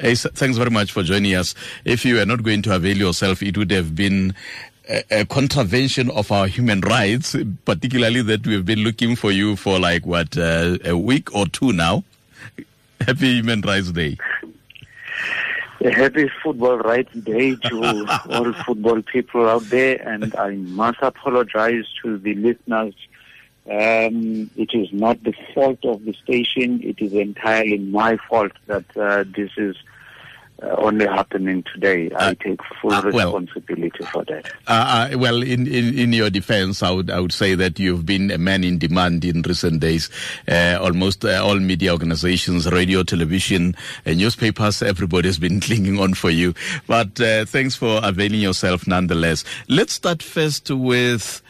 Hey, thanks very much for joining us. If you are not going to avail yourself, it would have been a, a contravention of our human rights, particularly that we've been looking for you for like what uh, a week or two now. Happy Human Rights Day. Happy Football Rights Day to all football people out there, and I must apologize to the listeners. Um, it is not the fault of the station. It is entirely my fault that uh, this is uh, only happening today. I uh, take full uh, responsibility for that. Uh, uh, well, in, in, in, your defense, I would, I would say that you've been a man in demand in recent days. Uh, almost all media organizations, radio, television, and newspapers, everybody's been clinging on for you. But thanks for availing yourself nonetheless. Let's start first with.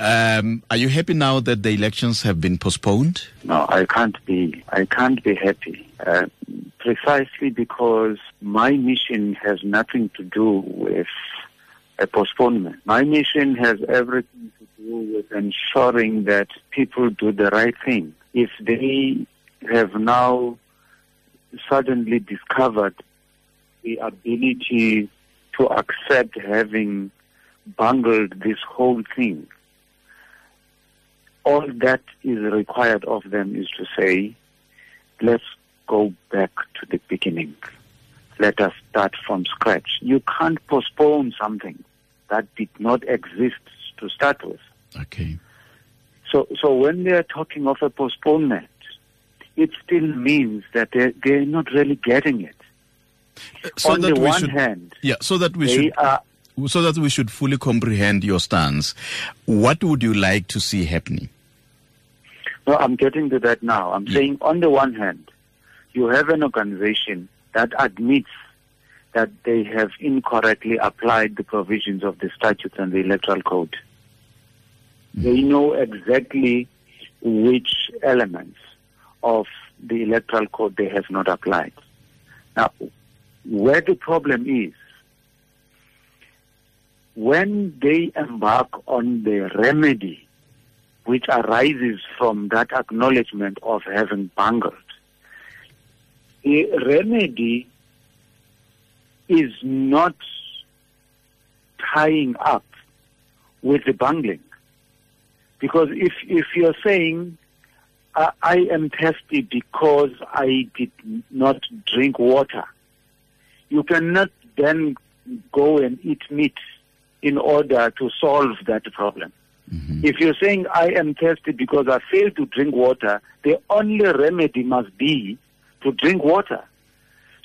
Um, are you happy now that the elections have been postponed? No, I can't be. I can't be happy. Uh, precisely because my mission has nothing to do with a postponement. My mission has everything to do with ensuring that people do the right thing. If they have now suddenly discovered the ability to accept having bungled this whole thing, all that is required of them is to say, let's go back to the beginning. Let us start from scratch. You can't postpone something that did not exist to start with. Okay. So, so when they are talking of a postponement, it still means that they're, they're not really getting it. Uh, so On the one should, hand, yeah, so that we should, are, so that we should fully comprehend your stance. What would you like to see happening? No, I'm getting to that now. I'm saying, on the one hand, you have an organization that admits that they have incorrectly applied the provisions of the statutes and the electoral code. Mm-hmm. They know exactly which elements of the electoral code they have not applied. Now, where the problem is, when they embark on the remedy which arises from that acknowledgement of having bungled, the remedy is not tying up with the bungling. Because if, if you're saying, I, I am thirsty because I did not drink water, you cannot then go and eat meat in order to solve that problem. Mm-hmm. If you're saying, I am thirsty because I failed to drink water, the only remedy must be to drink water.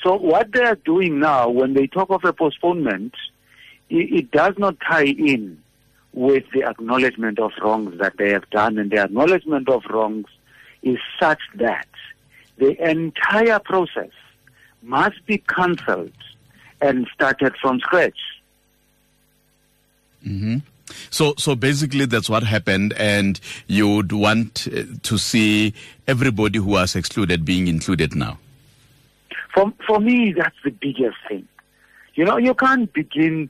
So what they are doing now, when they talk of a postponement, it, it does not tie in with the acknowledgement of wrongs that they have done, and the acknowledgement of wrongs is such that the entire process must be cancelled and started from scratch. Mm-hmm. So, so basically, that's what happened, and you would want uh, to see everybody who was excluded being included now. For for me, that's the biggest thing. You know, you can't begin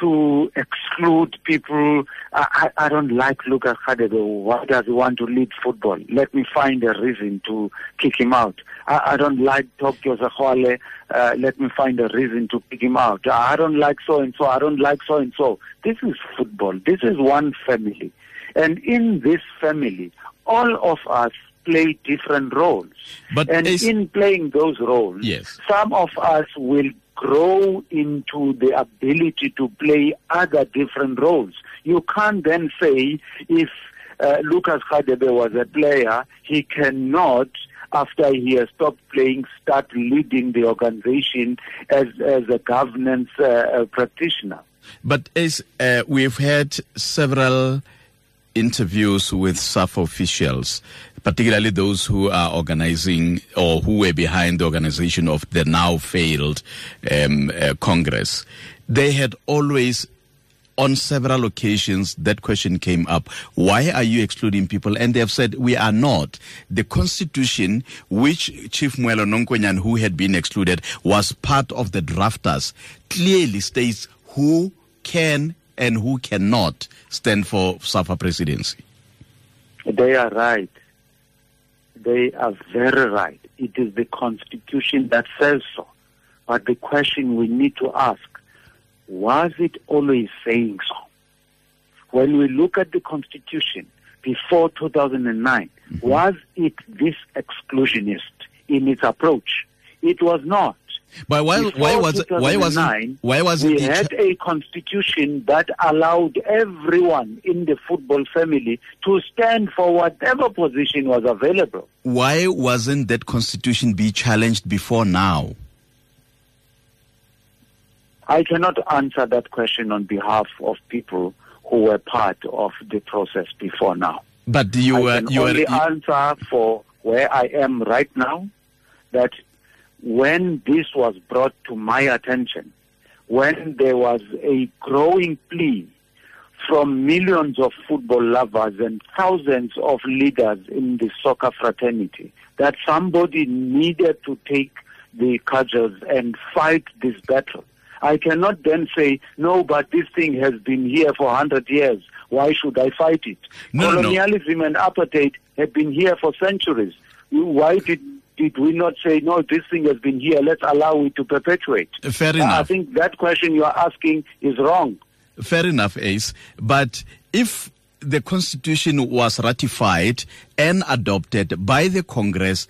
to exclude people. I, I, I don't like Lucas Radebe. Why does he want to lead football? Let me find a reason to kick him out. I, I don't like Tokyo Sexwale. Uh, let me find a reason to kick him out. I don't like so and so. I don't like so and so. This is football. This is one family. And in this family, all of us play different roles. But and in playing those roles, yes. some of us will grow into the ability to play other different roles. You can't then say if uh, Lucas Radebe was a player, he cannot after he has stopped playing, start leading the organization as, as a governance uh, practitioner. But as uh, we've had several interviews with SAFA officials, particularly those who are organizing or who were behind the organization of the now failed um, uh, Congress, they had always on several occasions that question came up why are you excluding people and they have said we are not the constitution which chief Mwelo Nonkonyana who had been excluded was part of the drafters clearly states who can and who cannot stand for SAFA presidency. They are right. They are very right. It is the Constitution that says so. But the question we need to ask, was it always saying so? When we look at the Constitution before 2009, mm-hmm. was it this exclusionist in its approach? It was not. But why, why was why was why was we had a constitution that allowed everyone in the football family to stand for whatever position was available? Why wasn't that constitution be challenged before now? I cannot answer that question on behalf of people who were part of the process before now. But you were you only were, answer for where I am right now. That when this was brought to my attention, when there was a growing plea from millions of football lovers and thousands of leaders in the soccer fraternity that somebody needed to take the cudgels and fight this battle. I cannot then say, no, but this thing has been here for 100 years. Why should I fight it? No, Colonialism no. and apartheid have been here for centuries. Why did did we not say, no, this thing has been here, let's allow it to perpetuate? Fair enough. I think that question you are asking is wrong. Fair enough, Ace. But if the Constitution was ratified and adopted by the Congress,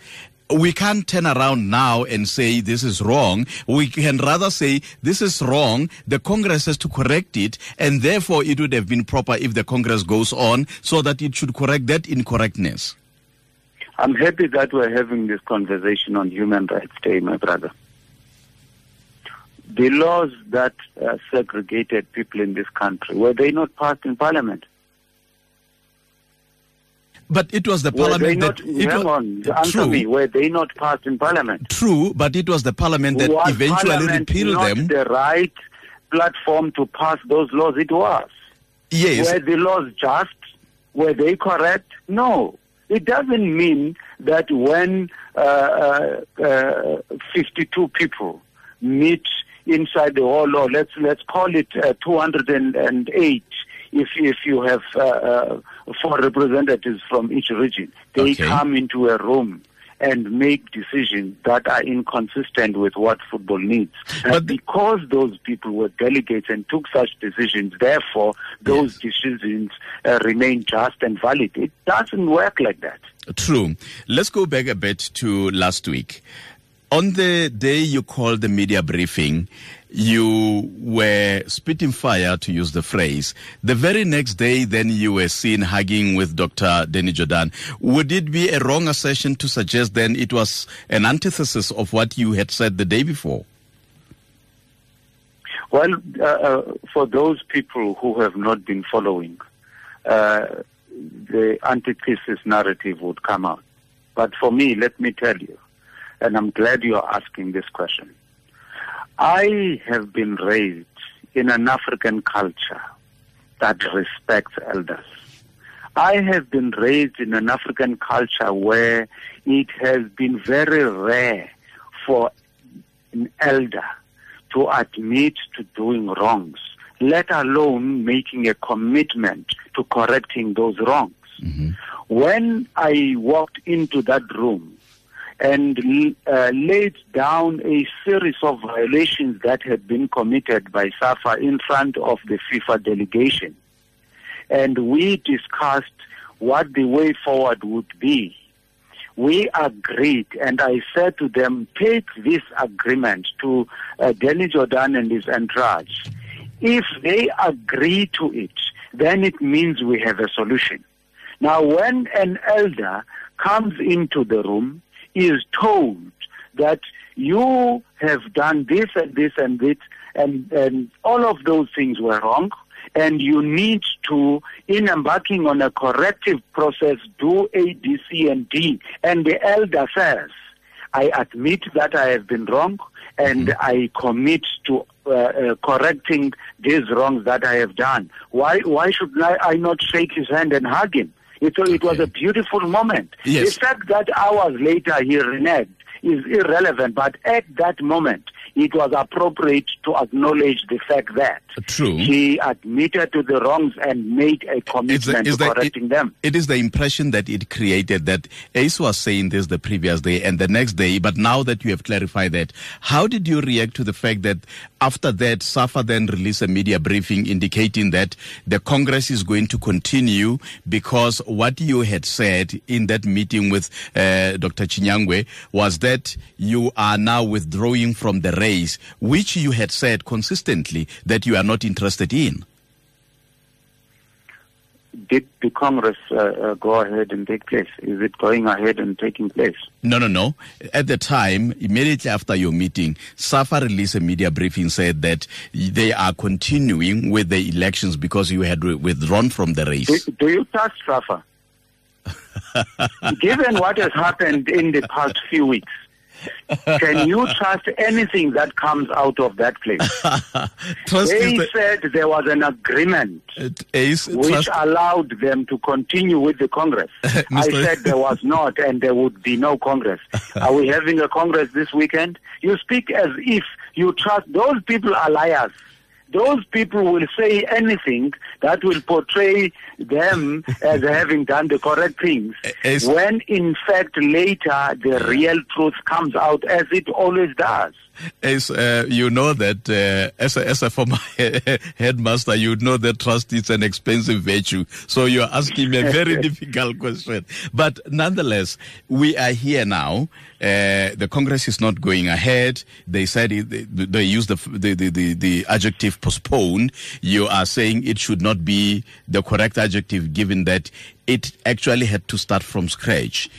we can't turn around now and say this is wrong. We can rather say this is wrong. The Congress has to correct it, and therefore it would have been proper if the Congress goes on so that it should correct that incorrectness. I'm happy that we're having this conversation on Human Rights Day, my brother. The laws that uh, segregated people in this country, were they not passed in Parliament? But it was the parliament not, that. It was, on, answer true, me. Were they not passed in parliament? True, but it was the parliament that was eventually parliament repealed not them. The right platform to pass those laws. It was. Yes. Were the laws just? Were they correct? No. It doesn't mean that when uh, uh, uh, 52 people meet inside the hall, or let's let's call it uh, 208, if if you have uh, uh, four representatives from each region, they okay. come into a room and make decisions that are inconsistent with what football needs. But because those people were delegates and took such decisions, therefore those yes. decisions uh, remain just and valid. It doesn't work like that. True. Let's go back a bit to last week. On the day you called the media briefing, you were spitting fire, to use the phrase. The very next day, then you were seen hugging with Dr. Danny Jordaan. Would it be a wrong assertion to suggest then it was an antithesis of what you had said the day before? Well, uh, uh, for those people who have not been following, uh, the antithesis narrative would come out. But for me, let me tell you, and I'm glad you're asking this question. I have been raised in an African culture that respects elders. I have been raised in an African culture where it has been very rare for an elder to admit to doing wrongs, let alone making a commitment to correcting those wrongs. Mm-hmm. When I walked into that room, and uh, laid down a series of violations that had been committed by SAFA in front of the FIFA delegation. And we discussed what the way forward would be. We agreed, and I said to them, take this agreement to uh, Danny Jordaan and his entourage. If they agree to it, then it means we have a solution. Now, when an elder comes into the room, is told that you have done this and this and this, and, and all of those things were wrong, and you need to, in embarking on a corrective process, do A, B, C, and D. And the elder says, I admit that I have been wrong, and mm-hmm. I commit to uh, uh, correcting these wrongs that I have done. Why, why should I, I not shake his hand and hug him? It, okay. it was a beautiful moment. Yes. The fact that hours later he reneged is irrelevant, but at that moment it was appropriate to acknowledge the fact that True. he admitted to the wrongs and made a commitment is to the- correcting it- them. It is the impression that it created that Ace was saying this the previous day and the next day, but now that you have clarified that, how did you react to the fact that after that, SAFA then released a media briefing indicating that the Congress is going to continue because what you had said in that meeting with uh, Dr. Chinyangwe was that you are now withdrawing from the race, which you had said consistently that you are not interested in. Did the Congress uh, uh, go ahead and take place? Is it going ahead and taking place? No, no, no. At the time, immediately after your meeting, SAFA released a media briefing said that they are continuing with the elections because you had withdrawn from the race. do you trust SAFA? Given what has happened in the past few weeks, can you trust anything that comes out of that place? Trust They the, said there was an agreement which trust, allowed them to continue with the Congress. I said there was not, and there would be no Congress. Are we having a Congress this weekend? You speak as if you trust. Those people are liars. Those people will say anything that will portray them as having done the correct things, when in fact later the real truth comes out as it always does. Ace, uh, you know that uh, as, a, as a former headmaster, you know that trust is an expensive virtue. So you're asking me a very difficult question. But nonetheless, we are here now. Uh, the Congress is not going ahead. They said it, they, they used the, the, the, the, the adjective postponed. You are saying it should not be the correct adjective given that it actually had to start from scratch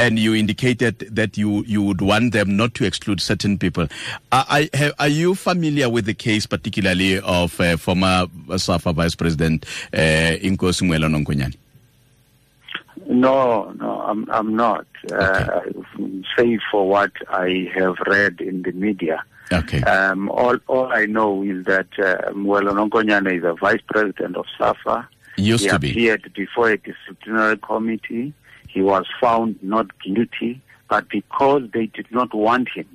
and you indicated that you, you would want them not to exclude certain people. Are, I, have, are you familiar with the case, particularly of uh, former SAFA Vice President uh, Inkosi Mwelo? No, no, I'm I'm not. Uh, save for what I have read in the media. Okay. Um, all all I know is that uh, Mwelo Nonkonyana is a vice president of SAFA. Used he to be. appeared before a disciplinary committee. He was found not guilty, but because they did not want him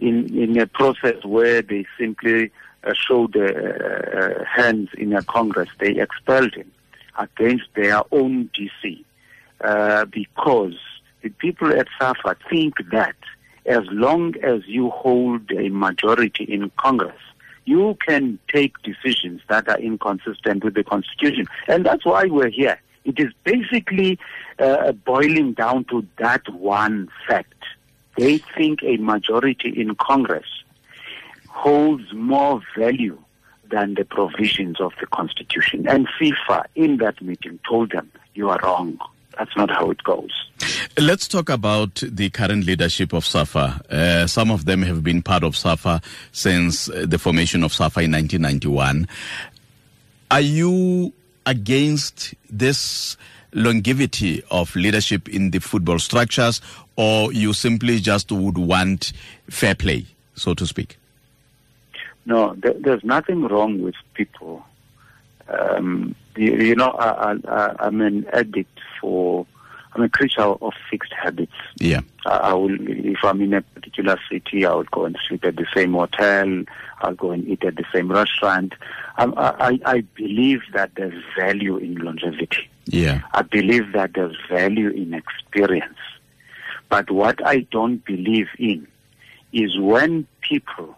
in in a process where they simply uh, showed uh, uh, hands in a Congress, they expelled him against their own DC uh, because the people at SAFA think that as long as you hold a majority in Congress, you can take decisions that are inconsistent with the Constitution. And that's why we're here. Is basically uh, boiling down to that one fact. They think a majority in Congress holds more value than the provisions of the Constitution. And FIFA, in that meeting, told them, you are wrong. That's not how it goes. Let's talk about the current leadership of SAFA. Uh, some of them have been part of SAFA since uh, the formation of SAFA in 1991. Are you against this longevity of leadership in the football structures, or you simply just would want fair play, so to speak? No, there, there's nothing wrong with people. Um, you, you know, I, I, I'm an addict for, I'm a creature of fixed habits. Yeah. I, I will, if I'm in a particular city, I would go and sleep at the same hotel. I'll go and eat at the same restaurant. Um, I, I, I believe that there's value in longevity. Yeah. I believe that there's value in experience. But what I don't believe in is when people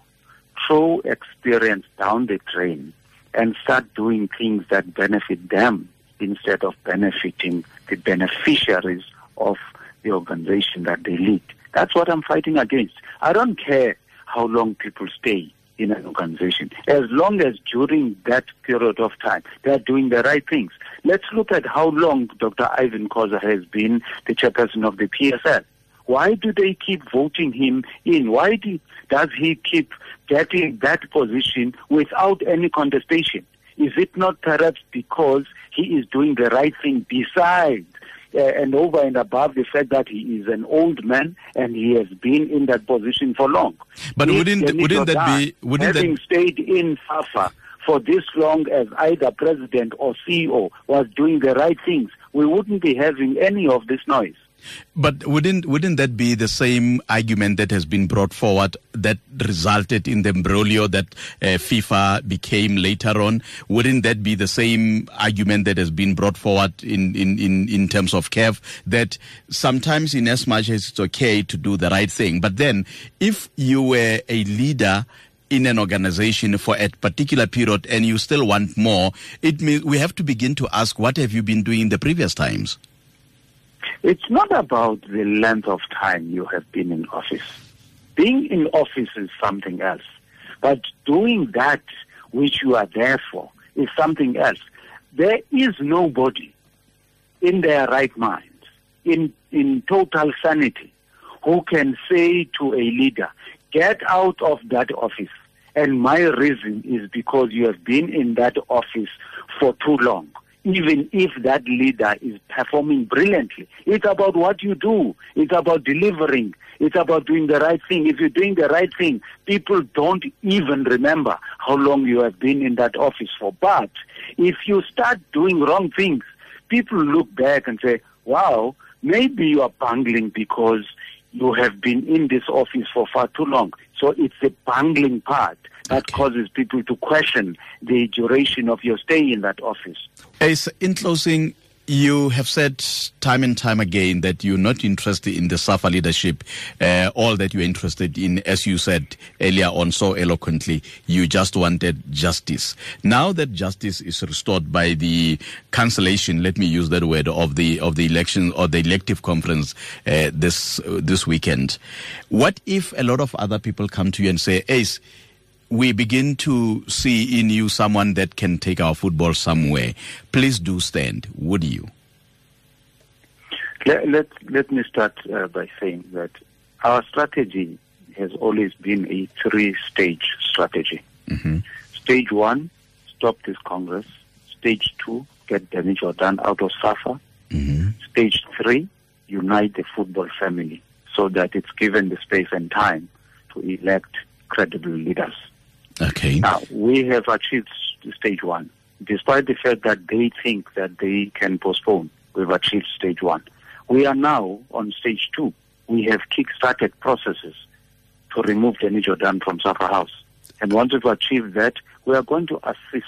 throw experience down the drain and start doing things that benefit them instead of benefiting the beneficiaries of the organization that they lead. That's what I'm fighting against. I don't care how long people stay in an organization, as long as during that period of time they are doing the right things. Let's look at how long Dr. Irvin Khoza has been the chairperson of the PSL. Why do they keep voting him in? Why do, does he keep getting that position without any contestation? Is it not perhaps because he is doing the right thing besides uh, and over and above the fact that he is an old man and he has been in that position for long? But If wouldn't- wouldn't that be- wouldn't that- having stayed in SAFA for this long as either president or CEO was doing the right things, we wouldn't be having any of this noise. But wouldn't wouldn't that be the same argument that has been brought forward that resulted in the imbroglio that uh, FIFA became later on? Wouldn't that be the same argument that has been brought forward in, in, in, in terms of CAF that sometimes in as much as it's okay to do the right thing, but then if you were a leader in an organization for a particular period and you still want more, it means we have to begin to ask what have you been doing in the previous times? It's not about the length of time you have been in office. Being in office is something else. But doing that which you are there for is something else. There is nobody in their right mind, in, in total sanity, who can say to a leader, get out of that office. And my reason is because you have been in that office for too long even if that leader is performing brilliantly. It's about what you do. It's about delivering. It's about doing the right thing. If you're doing the right thing, people don't even remember how long you have been in that office for. But if you start doing wrong things, people look back and say, wow, maybe you are bungling because you have been in this office for far too long. So it's the bungling part that okay. causes people to question the duration of your stay in that office. As in closing, you have said time and time again that you're not interested in the SAFA leadership. Uh, all that you're interested in, as you said earlier on so eloquently, you just wanted justice. Now that justice is restored by the cancellation, let me use that word, of the of the election or the elective conference uh, this uh, this weekend, what if a lot of other people come to you and say, Ace, we begin to see in you someone that can take our football somewhere. Please do stand, would you? Let, let, let me start uh, by saying that our strategy has always been a three stage strategy. Mm-hmm. Stage one, stop this Congress. Stage two, get Danny Jordaan out of SAFA. Mm-hmm. Stage three, unite the football family so that it's given the space and time to elect credible leaders. Okay. Now, we have achieved stage one. Despite the fact that they think that they can postpone, we've achieved stage one. We are now on stage two. We have kick-started processes to remove the Jordaan from Safa House. And once we've achieved that, we are going to assist.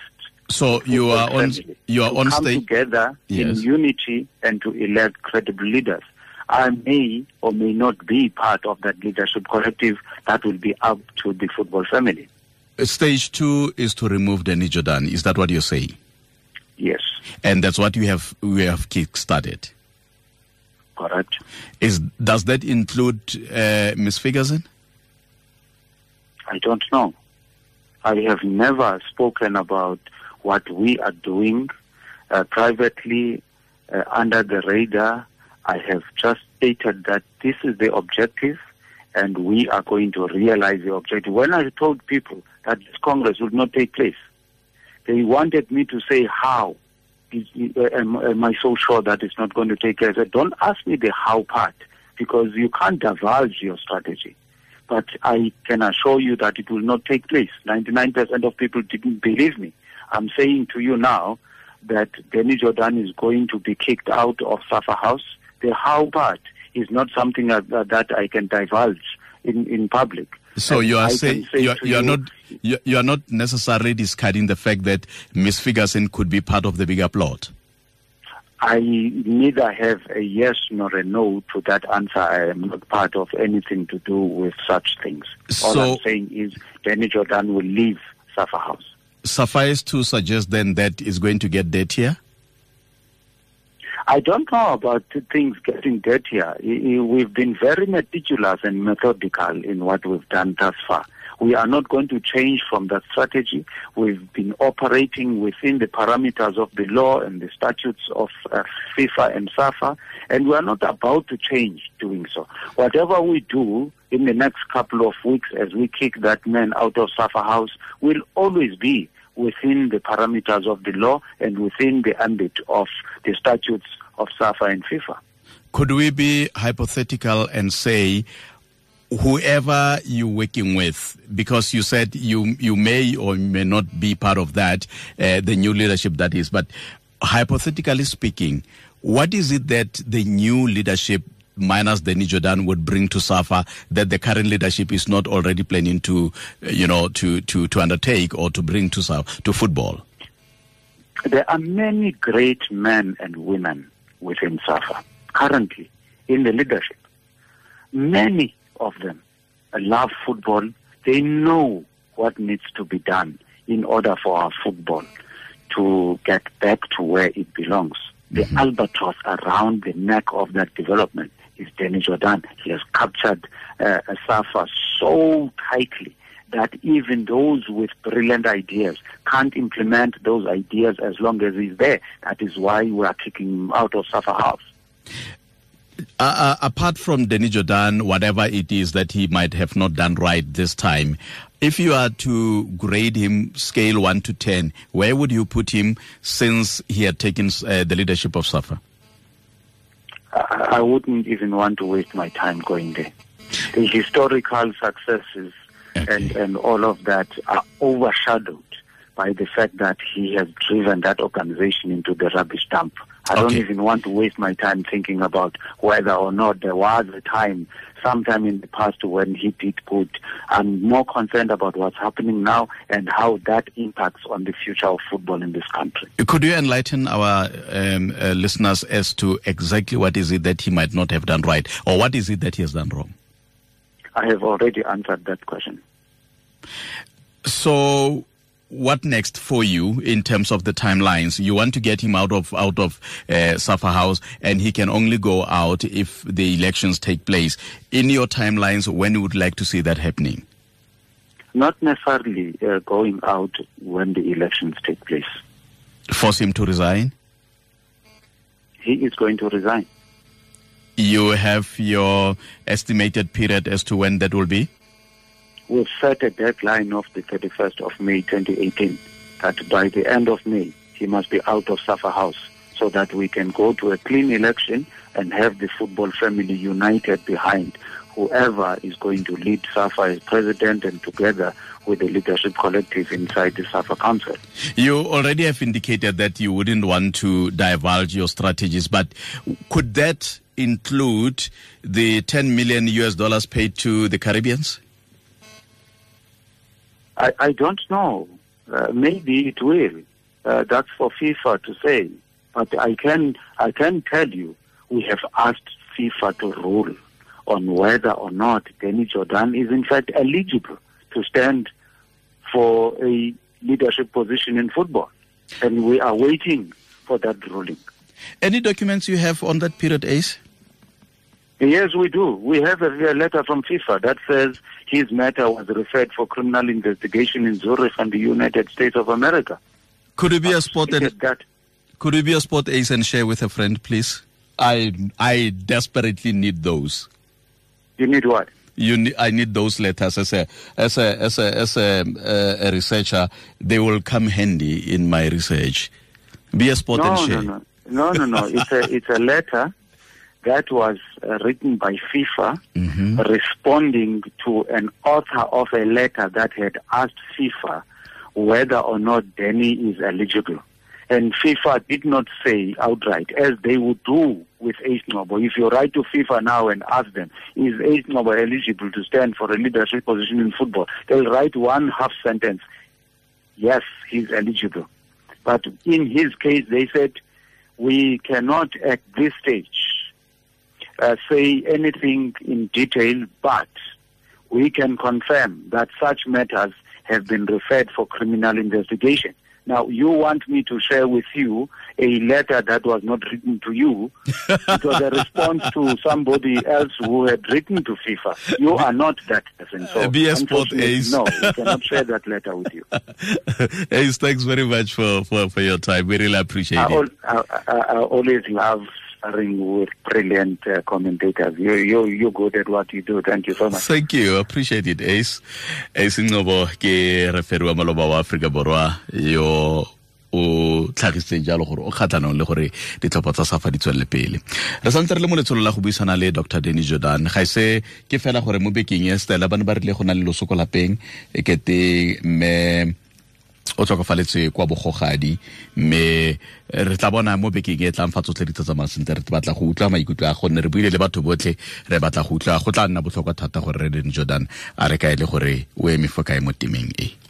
So you are on you are on come stage together yes. in unity and to elect credible leaders. I may or may not be part of that leadership collective. That will be up to the football family. Stage two is to remove Danny Jordaan. Is that what you're saying? Yes. And that's what we have we have kick-started. Correct. Is does that include uh, Miss Ferguson? I don't know. I have never spoken about what we are doing uh, privately uh, under the radar. I have just stated that this is the objective and we are going to realize the objective. When I told people that this Congress would not take place, they wanted me to say how. Uh, am, am, I so sure that it's not going to take place? Uh, don't ask me the how part because you can't divulge your strategy. But I can assure you that it will not take place. 99% of people didn't believe me. I'm saying to you now that Danny Jordaan is going to be kicked out of Safa House. The how part is not something that, that I can divulge in, in public. So you are saying say you, are, you are not you, you, are not necessarily discarding the fact that Miss Ferguson could be part of the bigger plot. I neither have a yes nor a no to that answer. I am not part of anything to do with such things. All I'm saying is Danny Jordaan will leave Safa House. Suffice to suggest then that is going to get dirtier? I don't know about things getting dirtier. We've been very meticulous and methodical in what we've done thus far. We are not going to change from that strategy. We've been operating within the parameters of the law and the statutes of uh, FIFA and SAFA, and we are not about to change doing so. Whatever we do in the next couple of weeks as we kick that man out of SAFA House will always be within the parameters of the law and within the ambit of the statutes of SAFA and FIFA. Could we be hypothetical and say whoever you're working with, because you said you you may or may not be part of that, uh, the new leadership that is, but hypothetically speaking, what is it that the new leadership minus Danny Jordaan would bring to SAFA that the current leadership is not already planning to, uh, you know, to, to, to undertake or to bring to SAFA, to football? There are many great men and women within SAFA currently in the leadership. Many of them love football. They know what needs to be done in order for our football to get back to where it belongs. The mm-hmm. albatross around the neck of that development is Danny Jordaan. He has captured uh, SAFA so tightly that even those with brilliant ideas can't implement those ideas as long as he's there. That is why we are kicking him out of SAFA House. Uh, uh, apart from Danny Jordaan, whatever it is that he might have not done right this time, if you are to grade him scale 1 to 10, where would you put him since he had taken uh, the leadership of SAFA? I, I wouldn't even want to waste my time going there. The historical successes okay. and, and all of that are overshadowed by the fact that he has driven that organization into the rubbish dump. I don't even want to waste my time thinking about whether or not there was a time sometime in the past when he did good. I'm more concerned about what's happening now and how that impacts on the future of football in this country. Could you enlighten our um, uh, listeners as to exactly what is it that he might not have done right or what is it that he has done wrong? I have already answered that question. So what next for you in terms of the timelines? You want to get him out of out of uh, SAFA House, and he can only go out if the elections take place. In your timelines, when you would like to see that happening? Not necessarily uh, going out when the elections take place. Force him to resign. He is going to resign. You have your estimated period as to when that will be we've set a deadline of the 31st of May 2018 that by the end of May he must be out of SAFA House so that we can go to a clean election and have the football family united behind whoever is going to lead SAFA as president and together with the leadership collective inside the SAFA Council. You already have indicated that you wouldn't want to divulge your strategies, but could that include the 10 million US dollars paid to the Caribbeans? I, I don't know. Uh, maybe it will. Uh, that's for FIFA to say. But I can I can tell you, we have asked FIFA to rule on whether or not Danny Jordaan is in fact eligible to stand for a leadership position in football, and we are waiting for that ruling. Any documents you have on that period, Ace? Yes, we do. We have a, a, letter from FIFA that says his matter was referred for criminal investigation in Zurich and the United States of America. Could it be a spot that, that could it be a spot ace and share with a friend, please? I I desperately need those. You need what? You need, I need those letters as a as a as a as a, uh, a researcher. They will come handy in my research. Be a spot no, and share. No, no, no, no, no. it's a it's a letter that was uh, written by FIFA mm-hmm. responding to an author of a letter that had asked FIFA whether or not Danny is eligible. And FIFA did not say outright, as they would do with Ace. If you write to FIFA now and ask them, is Ace eligible to stand for a leadership position in football? They'll write one half sentence. Yes, he's eligible. But in his case, they said, we cannot at this stage uh, say anything in detail, but we can confirm that such matters have been referred for criminal investigation. Now, you want me to share with you a letter that was not written to you. it was a response to somebody else who had written to FIFA. You are not that person. So, a sport ace. No, we cannot share that letter with you. Ace, thanks very much for, for, for your time. We really appreciate I it. I, I, I always love sparring with brilliant uh, commentators. You, you, you're good at what you do. Thank you so much. Thank you. Appreciate it, Ace. Ace Ngobo ke referi wa maloba wa Afrika Borwa yo o tlhagisitseng jalo gore o kgatlhanong le gore ditlhopha tsa safa di tswelele pele re santse re le mo letsholo la go buisana le dr denny jordan ga ise ke fela gore mo bekeng ya stela ba ne ba rile go na le losoko lapeng e kete mme o tlhokafaletswe kwa bogogadi mme re tla bona mo bekeng e tlang fa tsotlhe di tsa sentle re batla go utlwa maikutlo a gonne re buile le batho botlhe re batla go utlwa go tla nna botlhokwa thata gore re den jordan a re kae le gore o eme fo kae mo temeng e